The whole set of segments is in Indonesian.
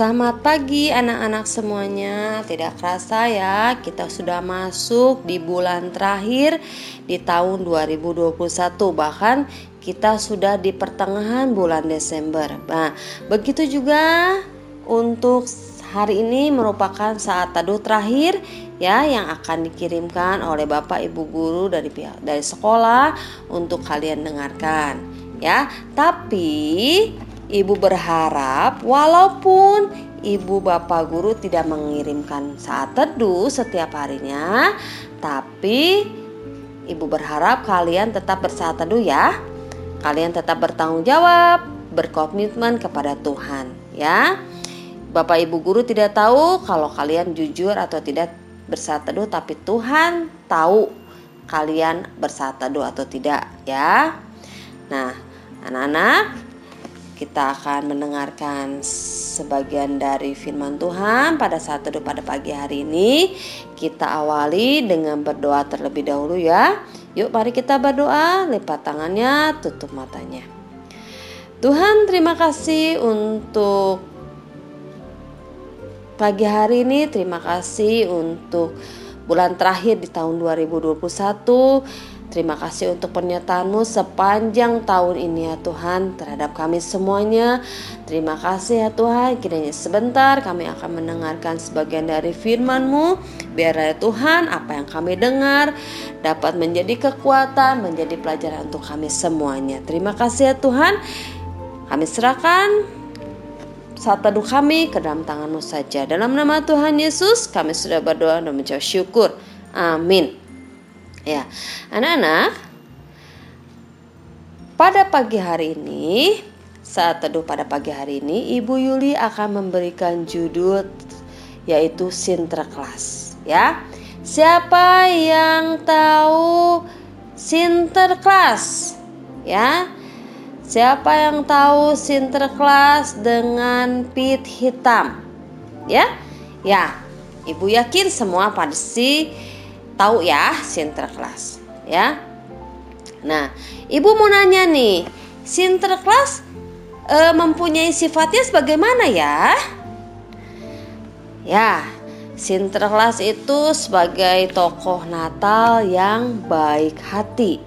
Selamat pagi anak-anak semuanya. Tidak kerasa ya, kita sudah masuk di bulan terakhir di tahun 2021. Bahkan kita sudah di pertengahan bulan Desember. Nah, begitu juga untuk hari ini merupakan saat teduh terakhir ya yang akan dikirimkan oleh Bapak Ibu guru dari pihak dari sekolah untuk kalian dengarkan ya. Tapi Ibu berharap walaupun ibu bapak guru tidak mengirimkan saat teduh setiap harinya, tapi ibu berharap kalian tetap bersaat teduh ya. Kalian tetap bertanggung jawab, berkomitmen kepada Tuhan ya. Bapak ibu guru tidak tahu kalau kalian jujur atau tidak bersaat teduh, tapi Tuhan tahu kalian bersaat teduh atau tidak ya. Nah, anak-anak kita akan mendengarkan sebagian dari firman Tuhan pada saat teduh pada pagi hari ini. Kita awali dengan berdoa terlebih dahulu ya. Yuk mari kita berdoa, lipat tangannya, tutup matanya. Tuhan terima kasih untuk pagi hari ini, terima kasih untuk bulan terakhir di tahun 2021 Terima kasih untuk pernyataanmu sepanjang tahun ini ya Tuhan terhadap kami semuanya. Terima kasih ya Tuhan, kiranya sebentar kami akan mendengarkan sebagian dari firman-Mu. Biar ya Tuhan apa yang kami dengar dapat menjadi kekuatan, menjadi pelajaran untuk kami semuanya. Terima kasih ya Tuhan. Kami serahkan saat teduh kami ke dalam tangan-Mu saja. Dalam nama Tuhan Yesus kami sudah berdoa dan mengucap syukur. Amin. Ya, anak-anak, pada pagi hari ini, saat teduh pada pagi hari ini, Ibu Yuli akan memberikan judul yaitu Sinterklas. Ya, siapa yang tahu Sinterklas? Ya, siapa yang tahu Sinterklas dengan pit hitam? Ya, ya, Ibu yakin semua pasti tahu ya Sinterklas ya. Nah, Ibu mau nanya nih, Sinterklas e, mempunyai sifatnya sebagaimana ya? Ya, Sinterklas itu sebagai tokoh Natal yang baik hati.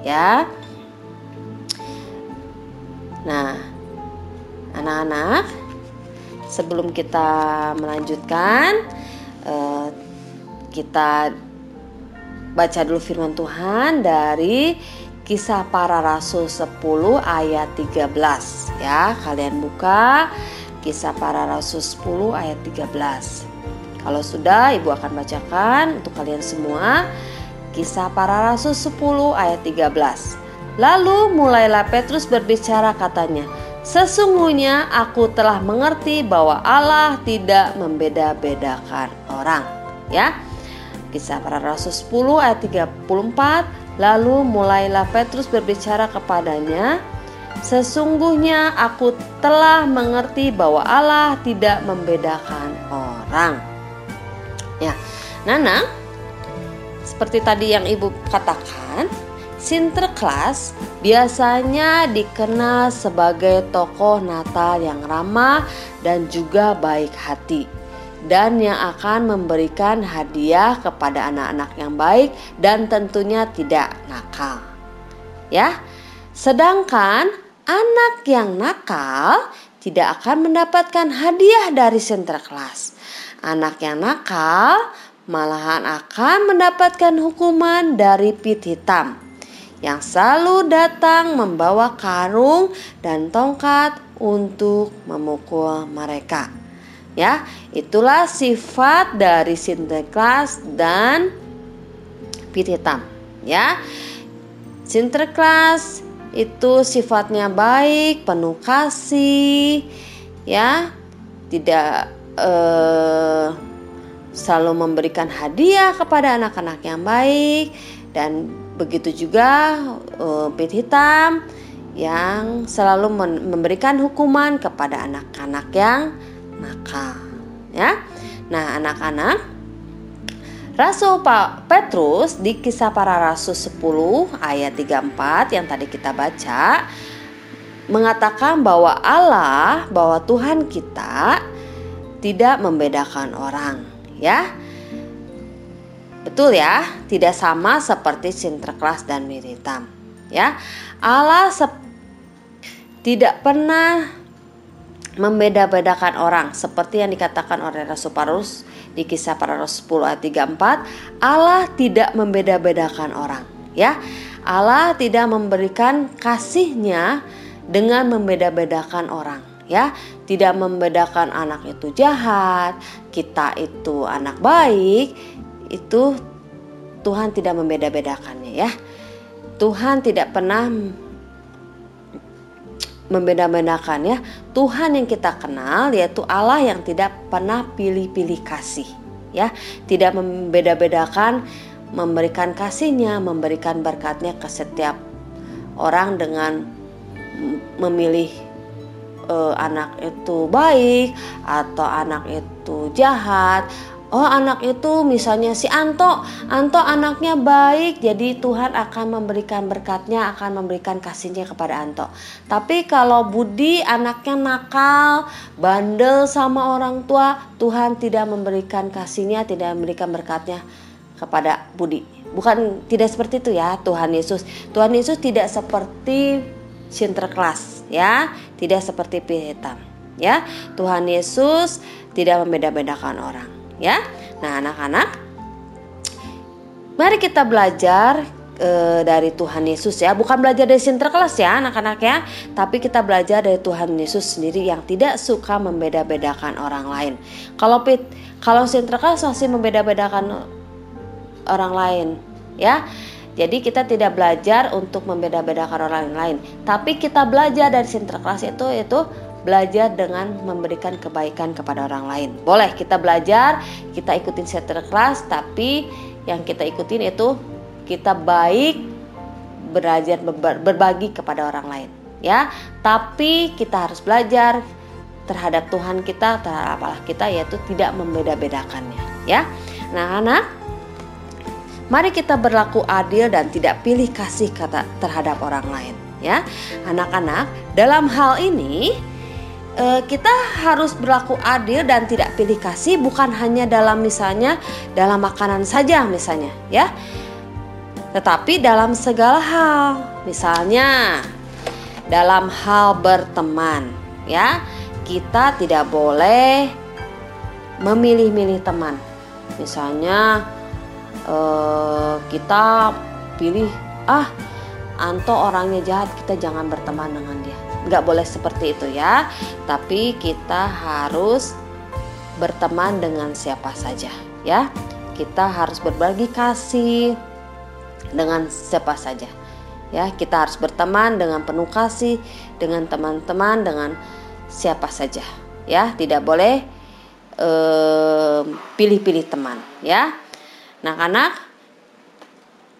Ya. Nah, anak-anak, sebelum kita melanjutkan eh, kita baca dulu firman Tuhan dari Kisah Para Rasul 10 ayat 13 ya. Kalian buka Kisah Para Rasul 10 ayat 13. Kalau sudah Ibu akan bacakan untuk kalian semua Kisah Para Rasul 10 ayat 13. Lalu mulailah Petrus berbicara katanya, Sesungguhnya aku telah mengerti bahwa Allah tidak membeda-bedakan orang. Ya, Kisah para Rasul 10 ayat 34 Lalu mulailah Petrus berbicara kepadanya Sesungguhnya aku telah mengerti bahwa Allah tidak membedakan orang. Ya, Nana Seperti tadi yang ibu katakan Sinterklas biasanya dikenal sebagai tokoh Natal yang ramah dan juga baik hati dan yang akan memberikan hadiah kepada anak-anak yang baik dan tentunya tidak nakal. Ya. Sedangkan anak yang nakal tidak akan mendapatkan hadiah dari Sinterklas. Anak yang nakal malahan akan mendapatkan hukuman dari pit hitam yang selalu datang membawa karung dan tongkat untuk memukul mereka. Ya, itulah sifat dari Sinterklas dan pit hitam. Ya, Sinterklas itu sifatnya baik, penuh kasih, ya, tidak eh, selalu memberikan hadiah kepada anak-anak yang baik dan begitu juga uh, pit hitam yang selalu memberikan hukuman kepada anak-anak yang nakal ya. Nah, anak-anak Rasul Petrus di kisah para rasul 10 ayat 34 yang tadi kita baca mengatakan bahwa Allah, bahwa Tuhan kita tidak membedakan orang, ya. Betul ya, tidak sama seperti Sinterklas dan Miritam, ya. Allah tidak pernah membeda-bedakan orang seperti yang dikatakan oleh Rasul Paulus di kisah para Rasul 10 ayat 34 Allah tidak membeda-bedakan orang ya. Allah tidak memberikan kasihnya dengan membeda-bedakan orang ya. Tidak membedakan anak itu jahat kita itu anak baik itu Tuhan tidak membeda-bedakannya ya. Tuhan tidak pernah membeda-bedakan ya. Tuhan yang kita kenal yaitu Allah yang tidak pernah pilih-pilih kasih ya. Tidak membeda-bedakan memberikan kasihnya, memberikan berkatnya ke setiap orang dengan memilih uh, anak itu baik atau anak itu jahat Oh anak itu misalnya si Anto. Anto anaknya baik jadi Tuhan akan memberikan berkatnya akan memberikan kasihnya kepada Anto. Tapi kalau Budi anaknya nakal bandel sama orang tua Tuhan tidak memberikan kasihnya tidak memberikan berkatnya kepada Budi. Bukan tidak seperti itu ya Tuhan Yesus. Tuhan Yesus tidak seperti Sinterklas ya. Tidak seperti Pihitam ya. Tuhan Yesus tidak membeda-bedakan orang ya. Nah, anak-anak, mari kita belajar e, dari Tuhan Yesus ya, bukan belajar dari Sinterklas ya, anak-anak ya, tapi kita belajar dari Tuhan Yesus sendiri yang tidak suka membeda-bedakan orang lain. Kalau Pit, kalau Sinterklas masih membeda-bedakan orang lain, ya. Jadi kita tidak belajar untuk membeda-bedakan orang lain, tapi kita belajar dari Sinterklas itu itu belajar dengan memberikan kebaikan kepada orang lain. Boleh kita belajar, kita ikutin setter kelas, tapi yang kita ikutin itu kita baik belajar berbagi kepada orang lain, ya. Tapi kita harus belajar terhadap Tuhan kita, terhadap Allah kita yaitu tidak membeda-bedakannya, ya. Nah, anak, mari kita berlaku adil dan tidak pilih kasih kata terhadap orang lain, ya. Anak-anak, dalam hal ini Eh, kita harus berlaku adil dan tidak pilih kasih bukan hanya dalam misalnya dalam makanan saja misalnya ya. Tetapi dalam segala hal misalnya dalam hal berteman ya. Kita tidak boleh memilih-milih teman. Misalnya eh, kita pilih ah Anto orangnya jahat kita jangan berteman dengan dia nggak boleh seperti itu ya. Tapi kita harus berteman dengan siapa saja ya. Kita harus berbagi kasih dengan siapa saja ya. Kita harus berteman dengan penuh kasih dengan teman-teman dengan siapa saja ya. Tidak boleh pilih-pilih eh, teman ya. Nah anak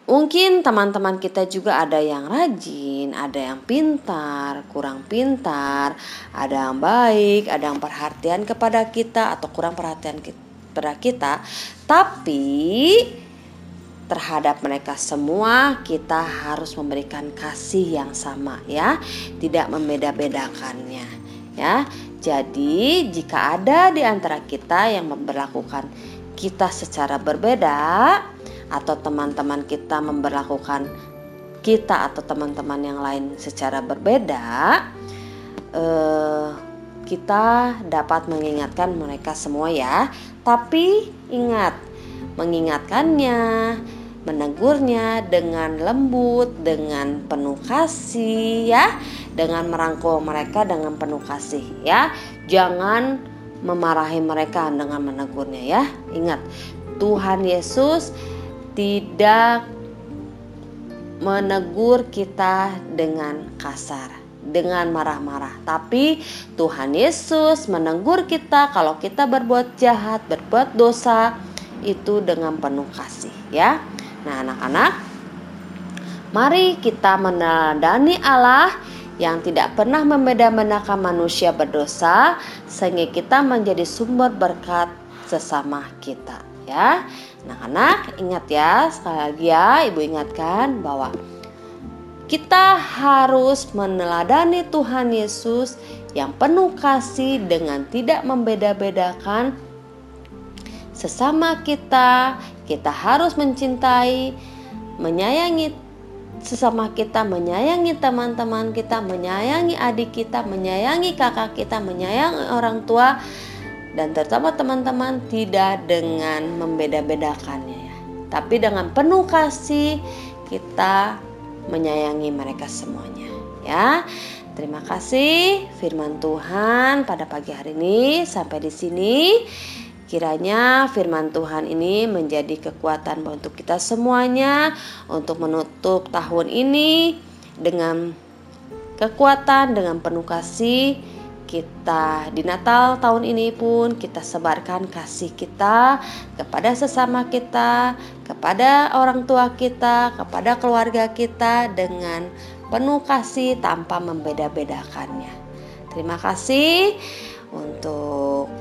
Mungkin teman-teman kita juga ada yang rajin, ada yang pintar, kurang pintar, ada yang baik, ada yang perhatian kepada kita atau kurang perhatian kepada kita. Tapi terhadap mereka semua kita harus memberikan kasih yang sama ya, tidak membeda-bedakannya ya. Jadi jika ada di antara kita yang memperlakukan kita secara berbeda, atau teman-teman kita memperlakukan kita atau teman-teman yang lain secara berbeda, eh, kita dapat mengingatkan mereka semua ya. Tapi ingat, mengingatkannya, menegurnya dengan lembut, dengan penuh kasih ya, dengan merangkul mereka dengan penuh kasih ya. Jangan memarahi mereka dengan menegurnya ya. Ingat, Tuhan Yesus tidak menegur kita dengan kasar, dengan marah-marah. Tapi Tuhan Yesus menegur kita kalau kita berbuat jahat, berbuat dosa itu dengan penuh kasih, ya. Nah, anak-anak, mari kita meneladani Allah yang tidak pernah membeda-bedakan manusia berdosa sehingga kita menjadi sumber berkat sesama kita, ya. Anak-anak ingat ya sekali lagi ya ibu ingatkan bahwa kita harus meneladani Tuhan Yesus yang penuh kasih dengan tidak membeda-bedakan sesama kita. Kita harus mencintai, menyayangi sesama kita, menyayangi teman-teman kita, menyayangi adik kita, menyayangi kakak kita, menyayangi orang tua, dan terutama teman-teman tidak dengan membeda-bedakannya ya. Tapi dengan penuh kasih kita menyayangi mereka semuanya ya. Terima kasih firman Tuhan pada pagi hari ini sampai di sini. Kiranya firman Tuhan ini menjadi kekuatan untuk kita semuanya untuk menutup tahun ini dengan kekuatan dengan penuh kasih kita di Natal tahun ini pun kita sebarkan kasih kita kepada sesama kita, kepada orang tua kita, kepada keluarga kita dengan penuh kasih tanpa membeda-bedakannya. Terima kasih untuk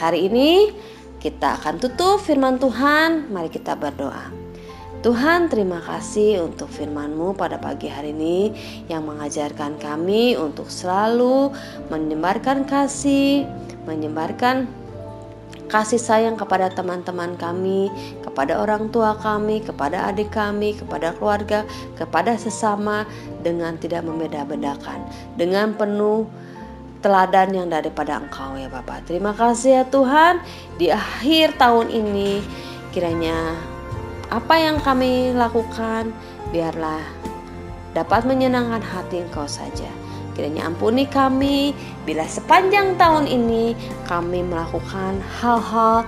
hari ini. Kita akan tutup firman Tuhan. Mari kita berdoa. Tuhan terima kasih untuk firman-Mu pada pagi hari ini yang mengajarkan kami untuk selalu menyebarkan kasih, menyebarkan kasih sayang kepada teman-teman kami, kepada orang tua kami, kepada adik kami, kepada keluarga, kepada sesama dengan tidak membeda-bedakan, dengan penuh teladan yang daripada Engkau ya Bapak. Terima kasih ya Tuhan, di akhir tahun ini kiranya apa yang kami lakukan biarlah dapat menyenangkan hati Engkau saja. Kiranya ampuni kami bila sepanjang tahun ini kami melakukan hal-hal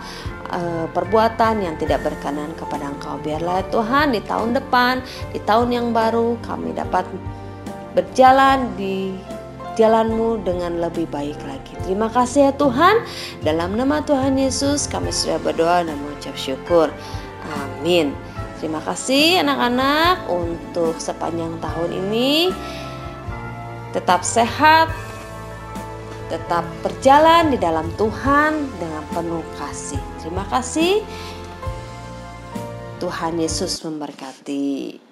e, perbuatan yang tidak berkenan kepada Engkau. Biarlah Tuhan di tahun depan, di tahun yang baru kami dapat berjalan di jalanmu dengan lebih baik lagi. Terima kasih ya Tuhan. Dalam nama Tuhan Yesus kami sudah berdoa dan mengucap syukur. Amin. Terima kasih anak-anak untuk sepanjang tahun ini tetap sehat, tetap berjalan di dalam Tuhan dengan penuh kasih. Terima kasih. Tuhan Yesus memberkati.